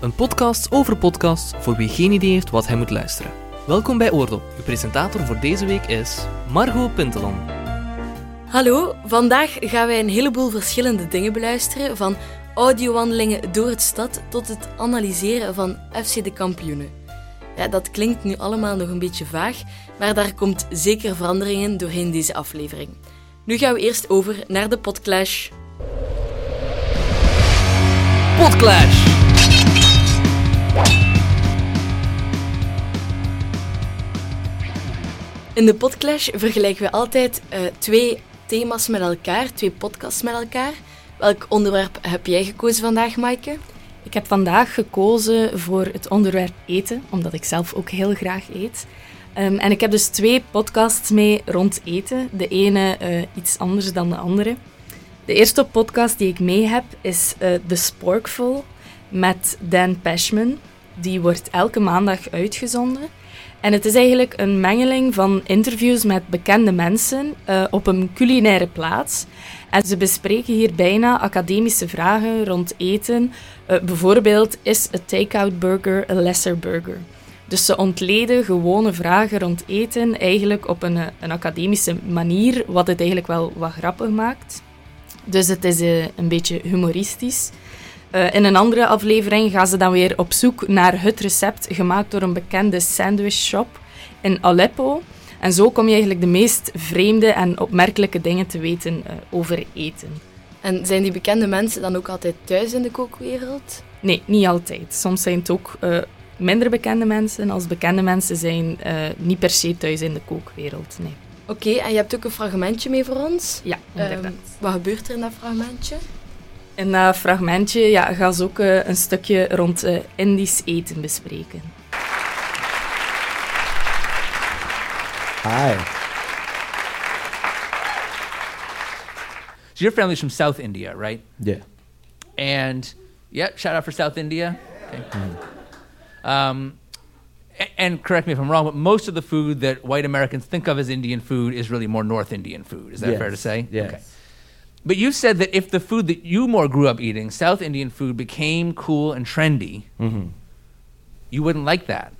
een podcast over podcasts voor wie geen idee heeft wat hij moet luisteren. Welkom bij Oordop. Uw presentator voor deze week is Margot Pintelon. Hallo, vandaag gaan wij een heleboel verschillende dingen beluisteren, van audiowandelingen door het stad tot het analyseren van FC de kampioenen. Ja, dat klinkt nu allemaal nog een beetje vaag, maar daar komt zeker verandering in doorheen deze aflevering. Nu gaan we eerst over naar de Podclash. Podclash! In de Podclash vergelijken we altijd eh, twee thema's met elkaar, twee podcasts met elkaar. Welk onderwerp heb jij gekozen vandaag, Maaike? Ik heb vandaag gekozen voor het onderwerp eten, omdat ik zelf ook heel graag eet. Ehm, en ik heb dus twee podcasts mee rond eten. De ene eh, iets anders dan de andere. De eerste podcast die ik mee heb is uh, The Sporkful met Dan Pashman. Die wordt elke maandag uitgezonden. En het is eigenlijk een mengeling van interviews met bekende mensen uh, op een culinaire plaats. En ze bespreken hier bijna academische vragen rond eten. Uh, bijvoorbeeld, is een take-out burger een lesser burger? Dus ze ontleden gewone vragen rond eten eigenlijk op een, een academische manier, wat het eigenlijk wel wat grappig maakt. Dus het is een beetje humoristisch. Uh, in een andere aflevering gaan ze dan weer op zoek naar het recept gemaakt door een bekende sandwich shop in Aleppo. En zo kom je eigenlijk de meest vreemde en opmerkelijke dingen te weten uh, over eten. En zijn die bekende mensen dan ook altijd thuis in de kookwereld? Nee, niet altijd. Soms zijn het ook uh, minder bekende mensen, als bekende mensen zijn niet per se thuis in de kookwereld. Nee. Oké, okay, en je hebt ook een fragmentje mee voor ons? Ja, inderdaad. Um, wat gebeurt er in dat fragmentje? In dat fragmentje ja, gaan ze ook uh, een stukje rond Indisch eten bespreken. Hi. So your family's from South India, right? Yeah. And yeah, shout out for South India. Okay. Mm. Um, and correct me if I'm wrong, but most of the food that white Americans think of as Indian food is really more North Indian food. Is that yes. fair to say? Yes. Okay. But you said that if the food that you more grew up eating, South Indian food, became cool and trendy, mm-hmm. you wouldn't like that.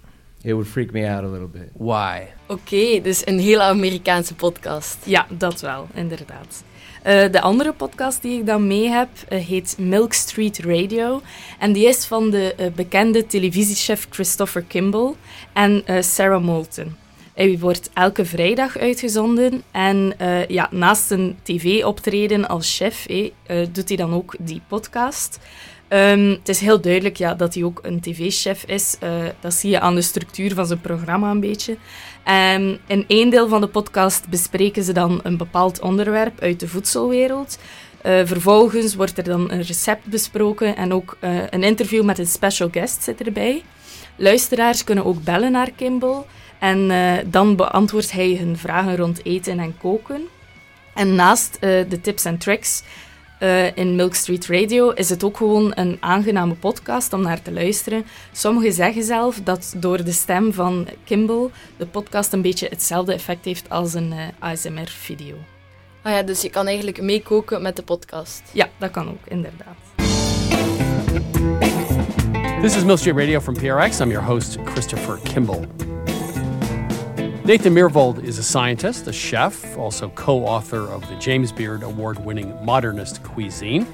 It would freak me out a little bit. Why? Oké, okay, dus een hele Amerikaanse podcast. Ja, dat wel, inderdaad. Uh, de andere podcast die ik dan mee heb uh, heet Milk Street Radio. En die is van de uh, bekende televisiechef Christopher Kimball en Sarah Moulton. Hij wordt elke vrijdag uitgezonden en ja, naast een tv-optreden als chef doet hij dan ook die podcast. Um, het is heel duidelijk ja, dat hij ook een tv-chef is. Uh, dat zie je aan de structuur van zijn programma een beetje. Um, in één deel van de podcast bespreken ze dan een bepaald onderwerp uit de voedselwereld. Uh, vervolgens wordt er dan een recept besproken en ook een interview met een special guest zit erbij. Luisteraars kunnen ook bellen naar Kimball en dan beantwoordt hij hun vragen rond eten en koken. En naast de tips en tricks uh, in Milk Street Radio is het ook gewoon een aangename podcast om naar te luisteren. Sommigen zeggen zelf dat door de stem van Kimball de podcast een beetje hetzelfde effect heeft als een uh, ASMR-video. Ah ja, dus je kan eigenlijk meekoken met de podcast. Ja, dat kan ook, inderdaad. This is Milk Street Radio from PRX. I'm your host, Christopher Kimball. Nathan Myhrvold is a scientist, a chef, also co author of the James Beard award winning Modernist Cuisine,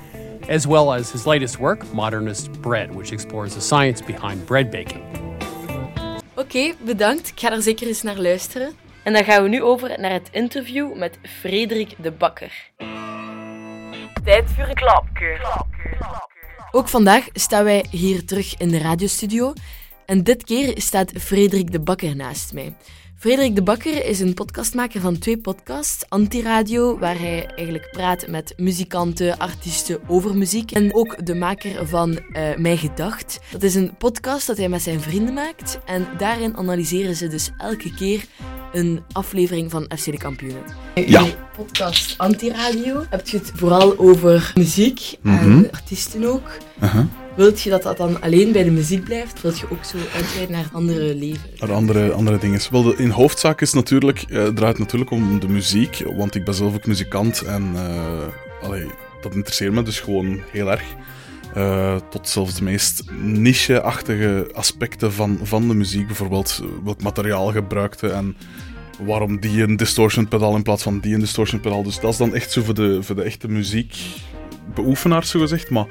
as well as his latest work, Modernist Bread, which explores the science behind bread baking. Oké, okay, bedankt. Ik ga er zeker eens naar luisteren. En dan gaan we nu over naar het interview met Frederik de Bakker. Tijd voor een klapkeur. Ook vandaag staan wij hier terug in de radiostudio. En dit keer staat Frederik de Bakker naast mij. Frederik de Bakker is een podcastmaker van twee podcasts. Antiradio, waar hij eigenlijk praat met muzikanten, artiesten over muziek. En ook de maker van uh, Mijn Gedacht. Dat is een podcast dat hij met zijn vrienden maakt. En daarin analyseren ze dus elke keer een aflevering van FC de Kampioenen. Ja. In podcast Antiradio heb je het vooral over muziek Mhm. en artiesten ook. Uh-huh. Wilt je dat dat dan alleen bij de muziek blijft? Wilt je ook zo uitweiden naar andere leven? naar andere, andere dingen. Wel, de, in hoofdzaak is natuurlijk, eh, draait het natuurlijk om de muziek, want ik ben zelf ook muzikant en eh, allee, dat interesseert me dus gewoon heel erg. Eh, tot zelfs de meest niche-achtige aspecten van, van de muziek. Bijvoorbeeld eh, welk materiaal gebruikte en waarom die een distortion pedaal in plaats van die een distortion pedaal. Dus dat is dan echt zo voor de, voor de echte muziekbeoefenaars, zo gezegd. Maar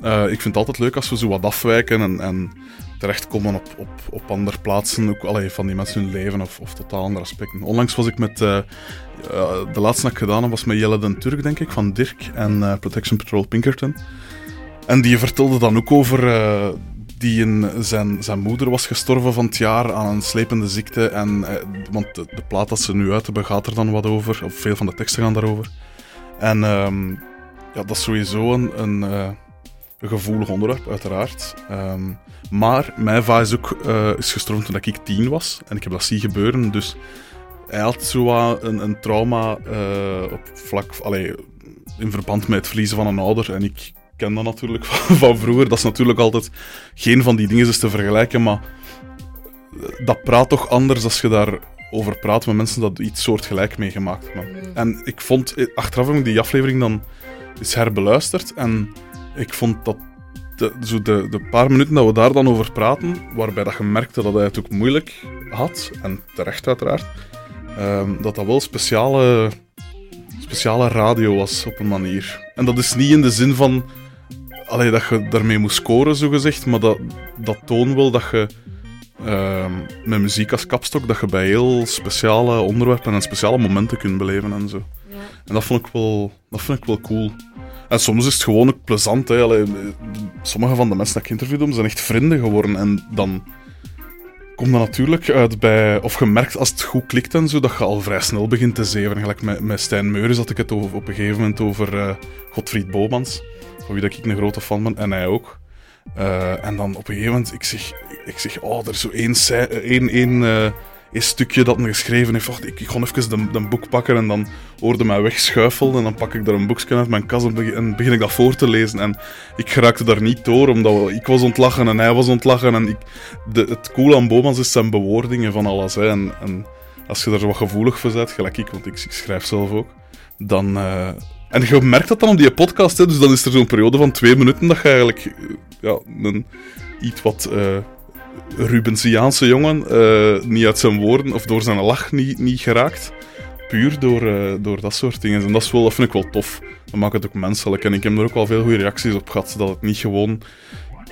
eh, ik vind het altijd leuk als we zo wat afwijken en, en terechtkomen op, op, op andere plaatsen, ook allee, van die mensen hun leven of, of totaal andere aspecten. Onlangs was ik met, de laatste dat ik gedaan heb, was met Jelle den Turk, denk ik, van Dirk en Protection Patrol Pinkerton. En die vertelde dan ook over eh, die in, zijn, zijn moeder was gestorven van het jaar aan een slepende ziekte. En, eh, want de, plaat dat ze nu uit hebben gaat er dan wat over, of veel van de teksten gaan daarover. En ehm, ja, dat is sowieso een, een, eh, een gevoelig onderwerp, uiteraard. Ehm, maar mijn va is ook is gestorven toen ik tien was. En ik heb dat zien gebeuren. Dus hij had zo een, een trauma op vlak, allee, in verband met het verliezen van een ouder. En ik ken dat natuurlijk van, van vroeger. Dat is natuurlijk altijd geen van die dingen is te vergelijken. Maar dat praat toch anders als je daarover praat met mensen dat iets soortgelijk meegemaakt hebben. En ik vond, eh, achteraf heb ik die aflevering dan eens herbeluisterd. En ik vond dat de, zo de, de paar minuten dat we daar dan over praten, waarbij dat je merkte dat hij het ook moeilijk had, en terecht uiteraard, ehm, dat dat wel speciale, speciale radio was op een manier. En dat is niet in de zin van allee, dat je daarmee moet scoren, zogezegd, maar dat, dat toont wel dat je ehm, met muziek als kapstok, dat je bij heel speciale onderwerpen en speciale momenten kunt beleven en zo. En dat vond ik wel, dat vond ik wel cool. En soms is het gewoon ook plezant. Hè. Allee, sommige van de mensen die ik interviewde zijn echt vrienden geworden. En dan komt dat natuurlijk uit bij... Of je merkt als het goed klikt en zo, dat je al vrij snel begint te zeven. Gelijk met, met Stijn Meuris had ik het over, op een gegeven moment over eh Godfried Bomans. Van wie dat ik een grote fan ben. En hij ook. Eh, en dan op een gegeven moment, ik zeg, ik zeg oh, er is zo één, eh, één, eh, één stukje dat me geschreven heeft. Wacht, ik, ik even de boek pakken en dan hoorde mij wegschuifelen. En dan pak ik daar een boekje uit mijn kast en begin, ik dat voor te lezen. En ik geraakte daar niet door, omdat ik was ontlachen en hij was ontlachen. En ik, de, het cool aan Bomans is zijn bewoordingen van alles. En, en als je daar wat gevoelig voor bent, gelijk ik, want ik, ik schrijf zelf ook, dan... en je merkt dat dan op die podcast, hè, dus dan is er zo'n periode van twee minuten dat je eigenlijk eh, ja, een iets wat eh Rubensiaanse jongen eh, niet uit zijn woorden of door zijn lach niet, niet geraakt. Puur door, door dat soort dingen. En dat, is wel, vind ik wel tof. Dat maakt het ook menselijk. En ik heb er ook wel veel goede reacties op gehad. Dat het niet gewoon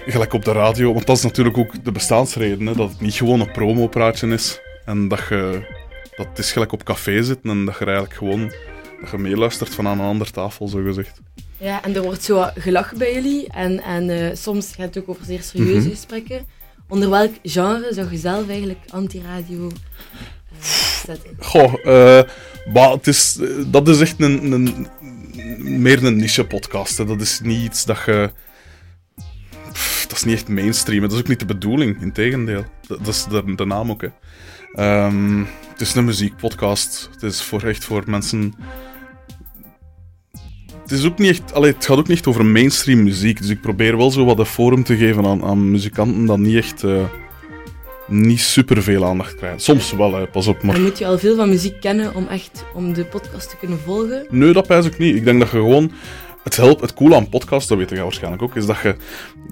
gelijk op de radio. Want dat is natuurlijk ook de bestaansreden. Hè, dat het niet gewoon een promopraatje is. En dat je. Dat is gelijk op café zitten en dat je eigenlijk gewoon. Dat je meeluistert van aan een andere tafel, zo gezegd. Ja, en er wordt zo gelachen bij jullie. En, en eh, soms gaat het ook over zeer serieuze Mhm. gesprekken. Onder welk genre zou je zelf eigenlijk antiradio eh, zetten? Goh, het is, dat is echt een, een, meer een niche-podcast. Dat is niet iets dat je. Pff, dat is niet echt mainstream. Dat is ook niet de bedoeling, integendeel. Dat, dat is de, de naam ook. Hè. Ehm, het is een muziekpodcast. Het is voor, echt voor mensen. Het, is ook niet echt, allee, het gaat ook niet echt over mainstream muziek. Dus ik probeer wel zo wat een forum te geven aan, aan muzikanten dat niet echt. eh, niet superveel aandacht krijgen. Soms wel, hè, pas op. Maar Dan moet je al veel van muziek kennen om echt om de podcast te kunnen volgen. Nee, dat pijs ik niet. Ik denk dat je gewoon... Het helpt, het coole aan podcast, dat weet je waarschijnlijk ook, is dat je,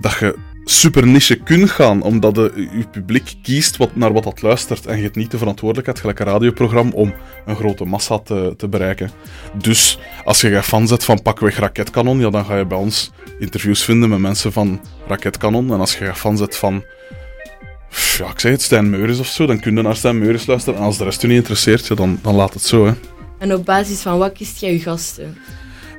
dat je super niche kunt gaan, omdat je publiek kiest wat, naar wat dat luistert en je hebt niet de verantwoordelijkheid, gelijk een radioprogramma, om een grote massa te, te bereiken. Dus als je fan zet van pakweg Raketkanon, ja, dan ga je bij ons interviews vinden met mensen van Raketkanon. En als je fan zet van ja, ik zeg het, Stijn Meuris of zo, dan kun je naar Stijn Meuris luisteren. En als de rest je niet interesseert, ja, dan, dan laat het zo, hè. En op basis van wat kiest jij je gasten?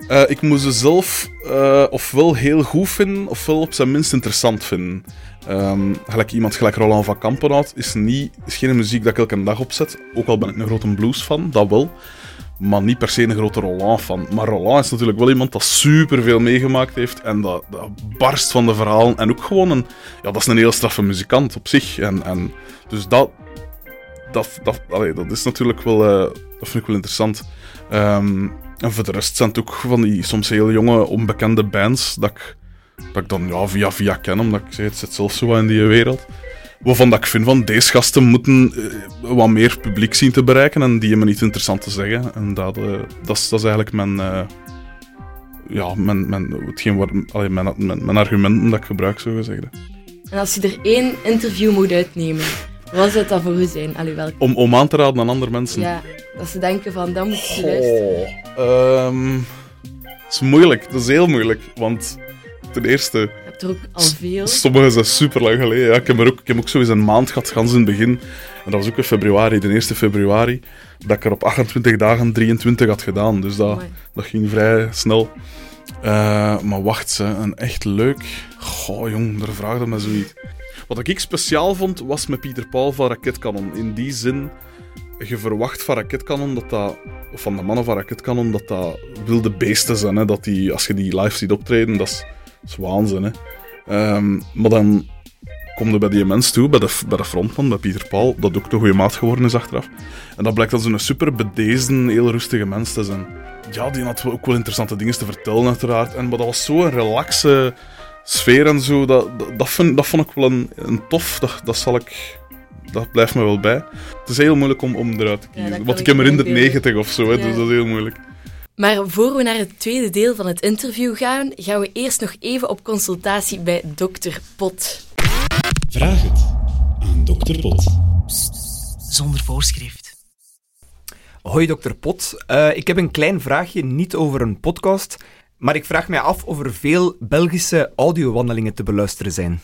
Eh, ik moet ze zelf eh, ofwel heel goed vinden, ofwel op zijn minst interessant vinden. Ehm, gelijk iemand gelijk Roland van Kampenhout is, niet, is geen muziek dat ik elke dag opzet. Ook al ben ik een grote blues-fan, dat wel. Maar niet per se een grote Roland-fan. Maar Roland is natuurlijk wel iemand dat superveel meegemaakt heeft. En dat, dat barst van de verhalen. En ook gewoon een... Ja, dat is een heel straffe muzikant op zich. En, en, dus dat... Dat, dat, dat is natuurlijk wel... eh, dat vind ik wel interessant. Ehm, en voor de rest zijn het ook van die soms heel jonge, onbekende bands dat ik, dat ik dan ja, via via ken, omdat ik zeg, het zit zelf zo in die wereld. Waarvan dat ik vind van deze gasten moeten eh, wat meer publiek zien te bereiken en die hebben iets interessant te zeggen. En dat, eh, dat, is, dat is eigenlijk mijn, eh, ja, mijn, mijn, hetgeen waar, allee, mijn, mijn, mijn argumenten dat ik gebruik, zo gezegd. En als je er één interview moet uitnemen, wat zou dat voor u zijn? Allee, welk... Om, om aan te raden aan andere mensen. Ja, dat ze denken van, dat moet je luisteren. Ehm, dat is moeilijk, dat is heel moeilijk. Want ten eerste, Je hebt er ook al veel. sommige zijn super lang geleden. Ja, ik, heb er ook, ik heb ook eens een maand gehad, gans in het begin. En dat was ook in februari, de 1 februari, dat ik er op 28 dagen 23 had gedaan. Dus dat, Amai. dat ging vrij snel. Eh, maar wacht, ze, een echt leuk. Goh, jong, daar vraagde me zoiets. Wat ik speciaal vond, was met Pieter Paul van Raketkanon. In die zin, je verwacht van Raketkanon dat dat, of van de mannen van Raketkanon, dat dat wilde beesten zijn. Hè? Dat die, als je die live ziet optreden, dat is, dat is waanzin. Hè? Ehm, maar dan kom je bij die mens toe, bij de, bij de frontman, bij Pieter Paul, dat ook de goede maat geworden is achteraf. En dat blijkt dan zo'n super bedeesden, heel rustige mens te zijn. Ja, die had ook wel interessante dingen te vertellen, uiteraard. En, maar dat was zo'n relaxe sfeer en zo. Dat, dat, dat, vind- dat vond ik wel een, een tof. Dat, dat zal ik... Dat blijft me wel bij. Het is heel moeilijk om, om eruit te kiezen. Want ik heb er me in de inbeelden. 90 of zo, hè, Ja. dus dat is heel moeilijk. Maar voor we naar het tweede deel van het interview gaan, gaan we eerst nog even op consultatie bij dokter Pot. Vraag het aan dokter Pot. zonder voorschrift. Hoi dokter Pot, Eh, ik heb een klein vraagje, niet over een podcast, maar ik vraag mij af of er veel Belgische audiowandelingen te beluisteren zijn.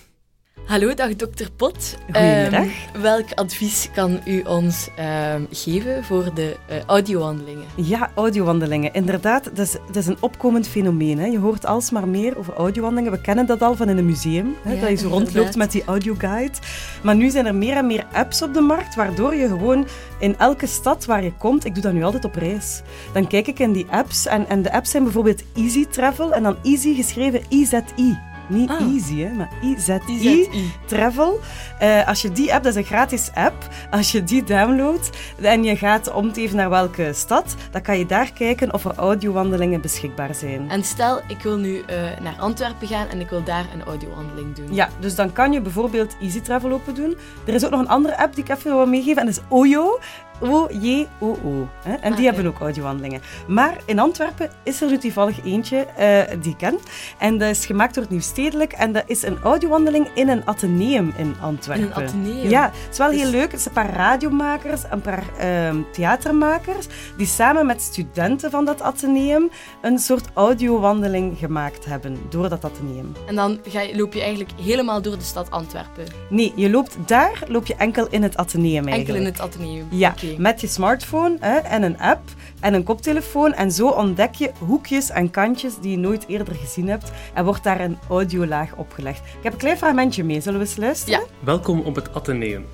Hallo, dag dokter Pot. Goedemiddag. Ehm, welk advies kan u ons ehm, geven voor de eh, audiowandelingen? Ja, audiowandelingen. Inderdaad, dat is, dat is een opkomend fenomeen. Hè. Je hoort alsmaar meer over audiowandelingen. We kennen dat al van in een museum, hè, Ja, dat je zo inderdaad. rondloopt met die audioguide. Maar nu zijn er meer en meer apps op de markt, waardoor je gewoon in elke stad waar je komt, ik doe dat nu altijd op reis, dan kijk ik in die apps en, en de apps zijn bijvoorbeeld Easy Travel en dan Easy geschreven I-Z-I. Niet Ah. easy, hè, maar I-Z-I. IZI. Travel. Eh, als je die app, dat is een gratis app, als je die downloadt en je gaat om te even naar welke stad, dan kan je daar kijken of er audiowandelingen beschikbaar zijn. En stel, ik wil nu eh, naar Antwerpen gaan en ik wil daar een audiowandeling doen. Ja, dus dan kan je bijvoorbeeld Easy Travel open doen. Er is ook nog een andere app die ik even wil meegeven en dat is Oyo. O-J-O-O. En die Ah, hebben ook audiowandelingen. Maar in Antwerpen is er nu toevallig eentje eh, die ik ken. En dat is gemaakt door het Nieuwstedelijk. En dat is een audiowandeling in een ateneum in Antwerpen. In een ateneum? Ja, het is wel heel Dus- leuk. Het zijn een paar radiomakers, een paar ehm, theatermakers, die samen met studenten van dat ateneum een soort audiowandeling gemaakt hebben door dat ateneum. En dan ga je, loop je eigenlijk helemaal door de stad Antwerpen. Nee, je loopt daar, loop je enkel in het ateneum eigenlijk. Enkel in het ateneum. Ja, Met je smartphone hè, en een app en een koptelefoon. En zo ontdek je hoekjes en kantjes die je nooit eerder gezien hebt. En wordt daar een audiolaag opgelegd. Ik heb een klein fragmentje mee. Zullen we eens luisteren? Ja. Welkom op het Atheneum.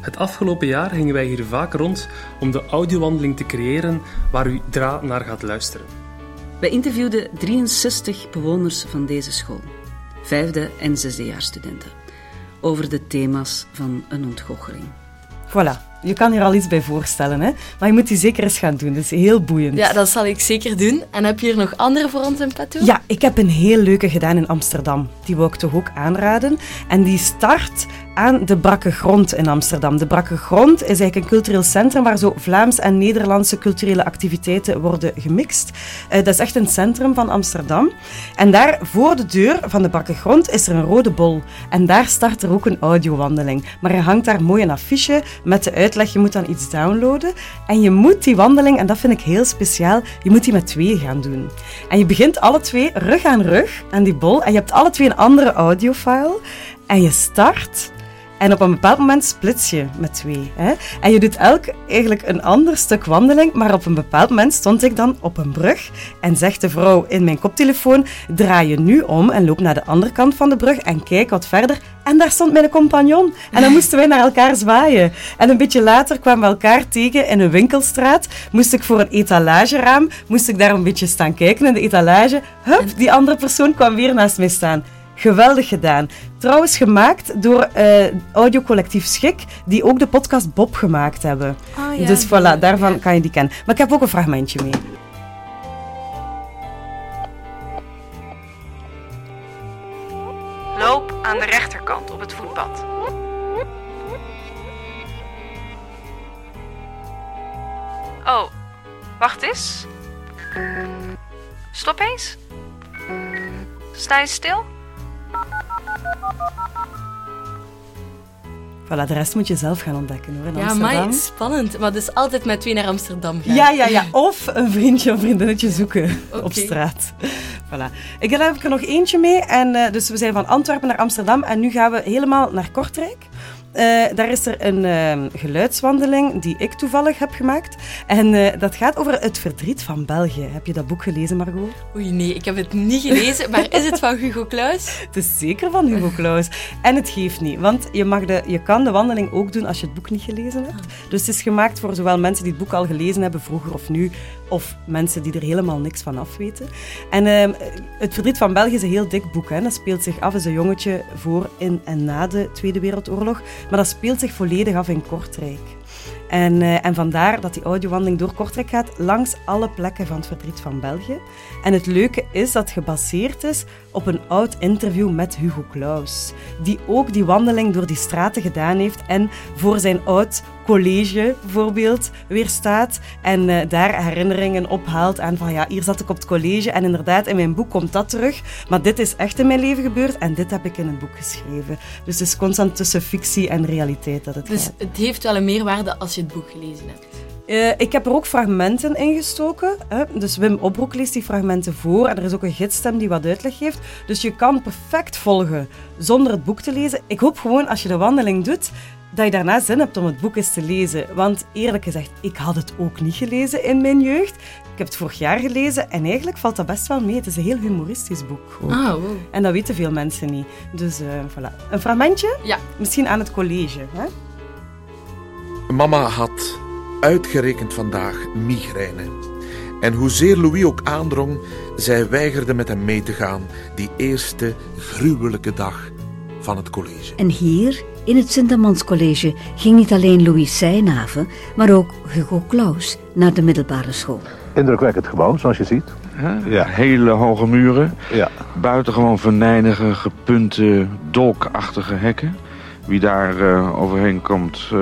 Het afgelopen jaar gingen wij hier vaak rond om de audiowandeling te creëren waar u dra naar gaat luisteren. Wij interviewden 63 bewoners van deze school, vijfde en zesdejaarsstudenten, over de thema's van een ontgoocheling. Voilà. Je kan hier al iets bij voorstellen, hè? maar je moet die zeker eens gaan doen. Dat is heel boeiend. Ja, dat zal ik zeker doen. En heb je hier nog andere voor ons in petto? Ja, ik heb een heel leuke gedaan in Amsterdam. Die wil ik toch ook aanraden. En die start aan de Brakke Grond in Amsterdam. De Brakke Grond is eigenlijk een cultureel centrum waar zo Vlaams en Nederlandse culturele activiteiten worden gemixt. Eh, dat is echt een centrum van Amsterdam. En daar voor de deur van de Brakke Grond is er een rode bol. En daar start er ook een audiowandeling. Maar er hangt daar mooi een affiche met de uitleg, je moet dan iets downloaden. En je moet die wandeling, en dat vind ik heel speciaal, je moet die met twee gaan doen. En je begint alle twee rug aan rug aan die bol. En je hebt alle twee een andere audiofile. En je start. En op een bepaald moment splits je met twee. Hè? En je doet elk eigenlijk een ander stuk wandeling. Maar op een bepaald moment stond ik dan op een brug. En zegt de vrouw in mijn koptelefoon: Draai je nu om en loop naar de andere kant van de brug. En kijk wat verder. En daar stond mijn compagnon. En dan moesten wij naar elkaar zwaaien. En een beetje later kwamen we elkaar tegen in een winkelstraat. Moest ik voor een etalageraam. Moest ik daar een beetje staan kijken in de etalage. Hup, die andere persoon kwam weer naast mij staan. Geweldig gedaan. Trouwens gemaakt door eh audiocollectief Schik, die ook de podcast Bob gemaakt hebben. Ah, ja, dus die- voilà, daarvan ja. kan je die kennen. Maar ik heb ook een fragmentje mee. Loop aan de rechterkant op het voetpad. Oh, wacht eens. Stop eens. Sta je stil? Voilà, de rest moet je zelf gaan ontdekken hoor, in Ja, maar spannend. Maar dus altijd met twee naar Amsterdam gaan. Ja, ja, ja. Of een vriendje of vriendinnetje zoeken op straat. Voilà. Ik heb er nog eentje mee. En, eh, dus we zijn van Antwerpen naar Amsterdam en nu gaan we helemaal naar Kortrijk. Eh, daar is er een eh, geluidswandeling die ik toevallig heb gemaakt. En eh, dat gaat over het verdriet van België. Heb je dat boek gelezen, Margot? Oei, nee, ik heb het niet gelezen. Maar is het van Hugo Claus? Het is zeker van Hugo Claus. En het geeft niet, want je, mag de, je kan de wandeling ook doen als je het boek niet gelezen hebt. Dus het is gemaakt voor zowel mensen die het boek al gelezen hebben, vroeger of nu, of mensen die er helemaal niks van af weten. En ehm, Het Verdriet van België is een heel dik boek. Hè. Dat speelt zich af als een jongetje voor in en na de Tweede Wereldoorlog. Maar dat speelt zich volledig af in Kortrijk. En, eh, en vandaar dat die audiowandeling door Kortrijk gaat langs alle plekken van het verdriet van België. En het leuke is dat het gebaseerd is op een oud interview met Hugo Claus. Die ook die wandeling door die straten gedaan heeft en voor zijn oud college bijvoorbeeld weer staat. En eh, daar herinneringen ophaalt aan van ja, hier zat ik op het college en inderdaad in mijn boek komt dat terug. Maar dit is echt in mijn leven gebeurd en dit heb ik in een boek geschreven. Dus het is constant tussen fictie en realiteit dat het Dus gaat. het heeft wel een meerwaarde als je het boek gelezen hebt. Eh, ik heb er ook fragmenten in gestoken. Hè? Dus Wim Opbroek leest die fragmenten voor. En er is ook een gidsstem die wat uitleg geeft. Dus je kan perfect volgen zonder het boek te lezen. Ik hoop gewoon als je de wandeling doet, dat je daarna zin hebt om het boek eens te lezen. Want eerlijk gezegd, ik had het ook niet gelezen in mijn jeugd. Ik heb het vorig jaar gelezen en eigenlijk valt dat best wel mee. Het is een heel humoristisch boek. ook. Ah, wow. En dat weten veel mensen niet. Dus eh, voilà. Een fragmentje? Ja. Misschien aan het college. Hè? Mama had uitgerekend vandaag migraine. En hoezeer Louis ook aandrong, zij weigerde met hem mee te gaan die eerste gruwelijke dag van het college. En hier, in het Sint-Amans College, ging niet alleen Louis Seynhaven, maar ook Hugo Claus naar de middelbare school. Indrukwekkend gebouw, zoals je ziet. Ja. Hele hoge muren. Ja. Buitengewoon venijnige, gepunte, dolkachtige hekken. Wie daar eh, overheen komt, eh,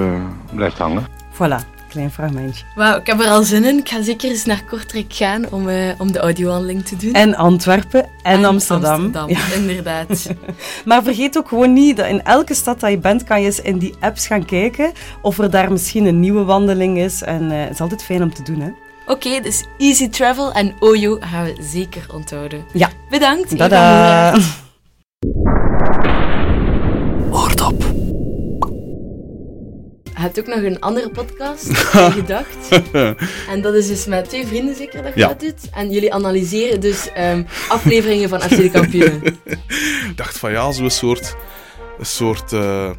blijft hangen. Voilà, klein fragmentje. Wauw, ik heb er al zin in. Ik ga zeker eens naar Kortrijk gaan om, eh, om de audiowandeling te doen. En Antwerpen en, Amsterdam. Amsterdam, Ja. inderdaad. Maar vergeet ook gewoon niet dat in elke stad dat je bent, kan je eens in die apps gaan kijken of er daar misschien een nieuwe wandeling is. En eh, het is altijd fijn om te doen, hè? Oké, dus Easy Travel en Oyo gaan we zeker onthouden. Ja. Bedankt. Tada! Moera. Oordop. Je hebt ook nog een andere podcast aan gedacht. En dat is dus met twee vrienden zeker dat je Ja. dat doet. En jullie analyseren dus ehm, afleveringen van FC de Kampioenen. Ik dacht van ja, zo'n soort, een soort eh,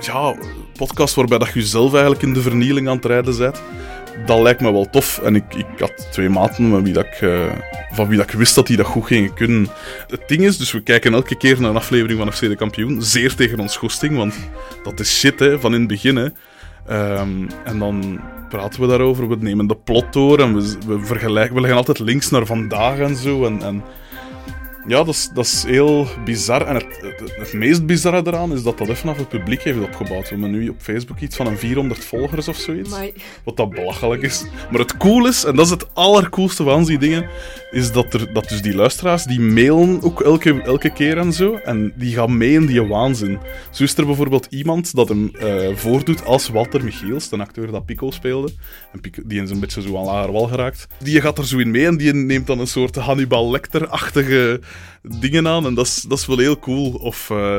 ja, podcast waarbij dat je jezelf eigenlijk in de vernieling aan het rijden bent. Dat lijkt me wel tof. En ik, ik had twee maten met wie dat eh, van wie dat ik wist dat die dat goed gingen kunnen. Het ding is, dus we kijken elke keer naar een aflevering van FC de Kampioen. Zeer tegen ons goesting, want dat is shit hè, van in het begin. Hè. Ehm, en dan praten we daarover, we nemen de plot door en we, we vergelijken, we leggen altijd links naar vandaag en zo. En, en ja, dat is, dat is heel bizar. En het, het, het meest bizarre eraan is dat dat even af het publiek heeft opgebouwd. We hebben nu op Facebook iets van een 400 volgers of zoiets. Wat dat belachelijk is. Maar het cool is, en dat is het allercoolste van die dingen, is dat, er, dat dus die luisteraars, die mailen ook elke, elke keer en zo. En die gaan mee in die waanzin. Zo is er bijvoorbeeld iemand dat hem eh, voordoet als Walter Michiels, de acteur dat Pico speelde. En Pico, die is een beetje zo aan lager wal geraakt. Die gaat er zo in mee en die neemt dan een soort Hannibal Lecter-achtige dingen aan. En dat is, dat is wel heel cool. Of... eh,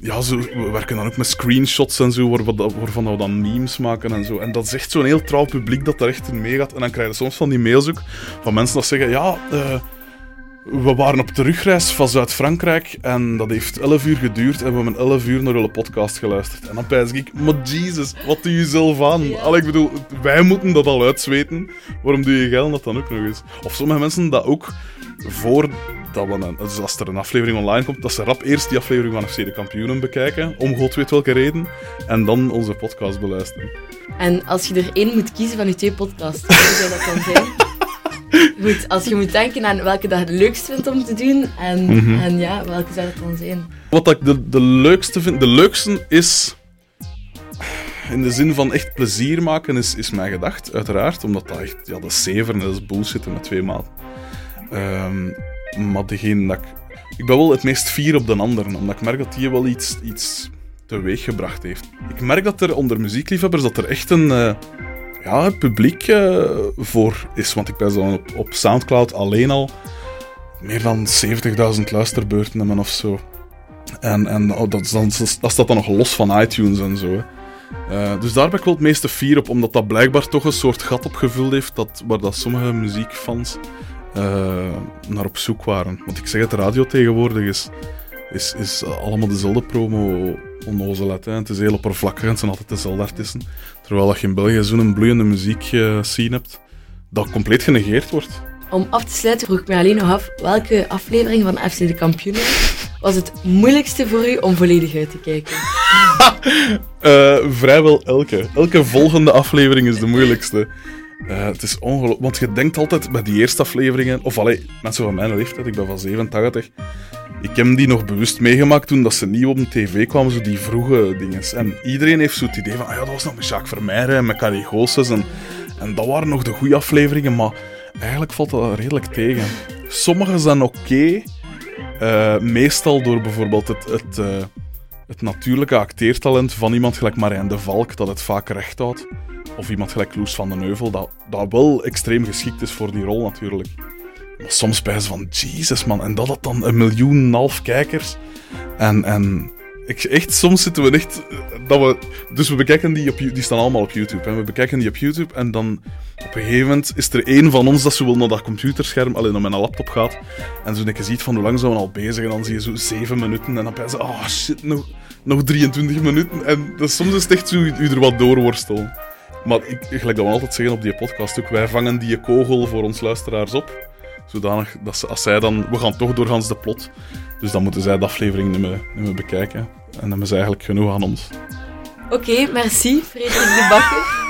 ja, zo, we werken dan ook met screenshots en zo, waar we dat- waarvan we dan memes maken en zo. En dat is echt zo'n heel trouw publiek dat daar echt in meegaat. En dan krijg je soms van die mails ook van mensen dat zeggen: Ja, eh, we waren op terugreis van Zuid-Frankrijk en dat heeft 11 uur geduurd en we hebben 11 uur naar jullie podcast geluisterd. En dan pijs ik: Maar Jesus, wat doe je zelf aan? Allee, ik bedoel, wij moeten dat al uitzweten. Waarom doe je geld dat dan ook nog eens? Of sommige mensen dat ook voor dat we een, dus als er een aflevering online komt, dat ze rap eerst die aflevering van FC de Kampioenen bekijken, om god weet welke reden, en dan onze podcast beluisteren. En als je er één moet kiezen van die twee podcasts, welke zou dat dan zijn? Goed, als je moet denken aan welke dat je het leukst vindt om te doen, en, Mhm. en ja, welke zou dat dan zijn? Wat ik de, de leukste vind, de leukste is. in de zin van echt plezier maken is, is mijn gedacht, uiteraard. Omdat dat echt, ja, dat is zeven, dat is bullshit met twee maanden. Ehm, maar degene dat ik... Ik ben wel het meest fier op de anderen, omdat ik merk dat die wel iets, iets teweeggebracht heeft. Ik merk dat er onder muziekliefhebbers dat er echt een... eh, ja, publiek eh, voor is. Want ik ben zo op, op Soundcloud alleen al meer dan 70.000 luisterbeurten hebben of zo. En, en oh, dat, dan, dat staat dan nog los van iTunes en zo. Eh, dus daar ben ik wel het meeste fier op, omdat dat blijkbaar toch een soort gat opgevuld heeft dat, waar dat sommige muziekfans naar op zoek waren. Want ik zeg het, de radio tegenwoordig is, is, is allemaal dezelfde promo onnozelheid. Hè. Het is heel oppervlakkig en het zijn altijd dezelfde artiesten. Terwijl dat je in België zo'n bloeiende muziek eh, scene hebt, dat compleet genegeerd wordt. Om af te sluiten vroeg ik me alleen nog af welke aflevering van FC de Kampioenen was het moeilijkste voor u om volledig uit te kijken. Eh, vrijwel elke. Elke volgende aflevering is de moeilijkste. Eh, het is ongelooflijk. Want je denkt altijd bij die eerste afleveringen. Of allee, mensen van mijn leeftijd, ik ben van 87. Ik heb die nog bewust meegemaakt toen dat ze nieuw op de tv kwamen, zo die vroege dingen. En iedereen heeft zo het idee van, ah ja, dat was nog met Jacques Vermeijren en met Carrie Goossens. En, en dat waren nog de goede afleveringen, maar eigenlijk valt dat redelijk tegen. Sommige zijn oké. eh, meestal door bijvoorbeeld het, het, eh, het natuurlijke acteertalent van iemand gelijk Marijn de Valk, dat het vaak recht houdt. Of iemand gelijk Loes van den Heuvel, dat, dat wel extreem geschikt is voor die rol natuurlijk. Maar soms bij ze van, Jesus man, en dat had dan een miljoen en half kijkers. En, en ik, echt, soms zitten we echt... Dat we, dus we bekijken die op... Die staan allemaal op YouTube. Hè. We bekijken die op YouTube en dan... Op een gegeven moment is er één van ons dat zo wel naar dat computerscherm, alleen naar mijn laptop gaat. En zo een keer ziet van hoe lang zijn we al bezig. En dan zie je zo zeven minuten. En dan ben je zo, oh shit, nog, nog 23 minuten. En dat, soms is het echt zo, u er wat doorworstelen. Maar ik, gelijk dat we altijd zeggen op die podcast ook, wij vangen die kogel voor ons luisteraars op. Zodanig dat ze, als zij dan... We gaan toch doorgaans de plot. Dus dan moeten zij de aflevering niet meer, bekijken. En dan ze eigenlijk genoeg aan ons. Oké, merci, Frederik de Bakker.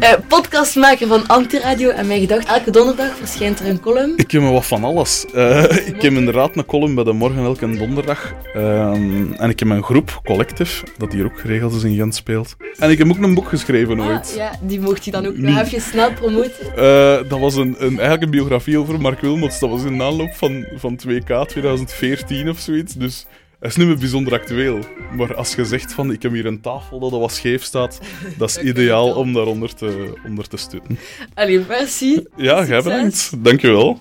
Eh, podcastmaker van Antiradio en mij gedacht, elke donderdag verschijnt er een column. Ik heb me wat van alles. Eh, ik heb inderdaad een column bij de Morgen elke donderdag. Ehm, en ik heb een groep, Collective, dat hier ook geregeld is in Gent speelt. En ik heb ook een boek geschreven ooit. Ah, ja, die mocht je dan ook Nu- nog even snel promoten. Dat was een, een, eigenlijk een biografie over Mark Wilmots. Dat was in de aanloop van, van 2K 2014 of zoiets. Dus hij is niet meer bijzonder actueel. Maar als je zegt van ik heb hier een tafel dat wat scheef staat, dat is ideaal om daaronder te, onder te stutten. Allee, merci. Ja, jij bedankt. Dankjewel.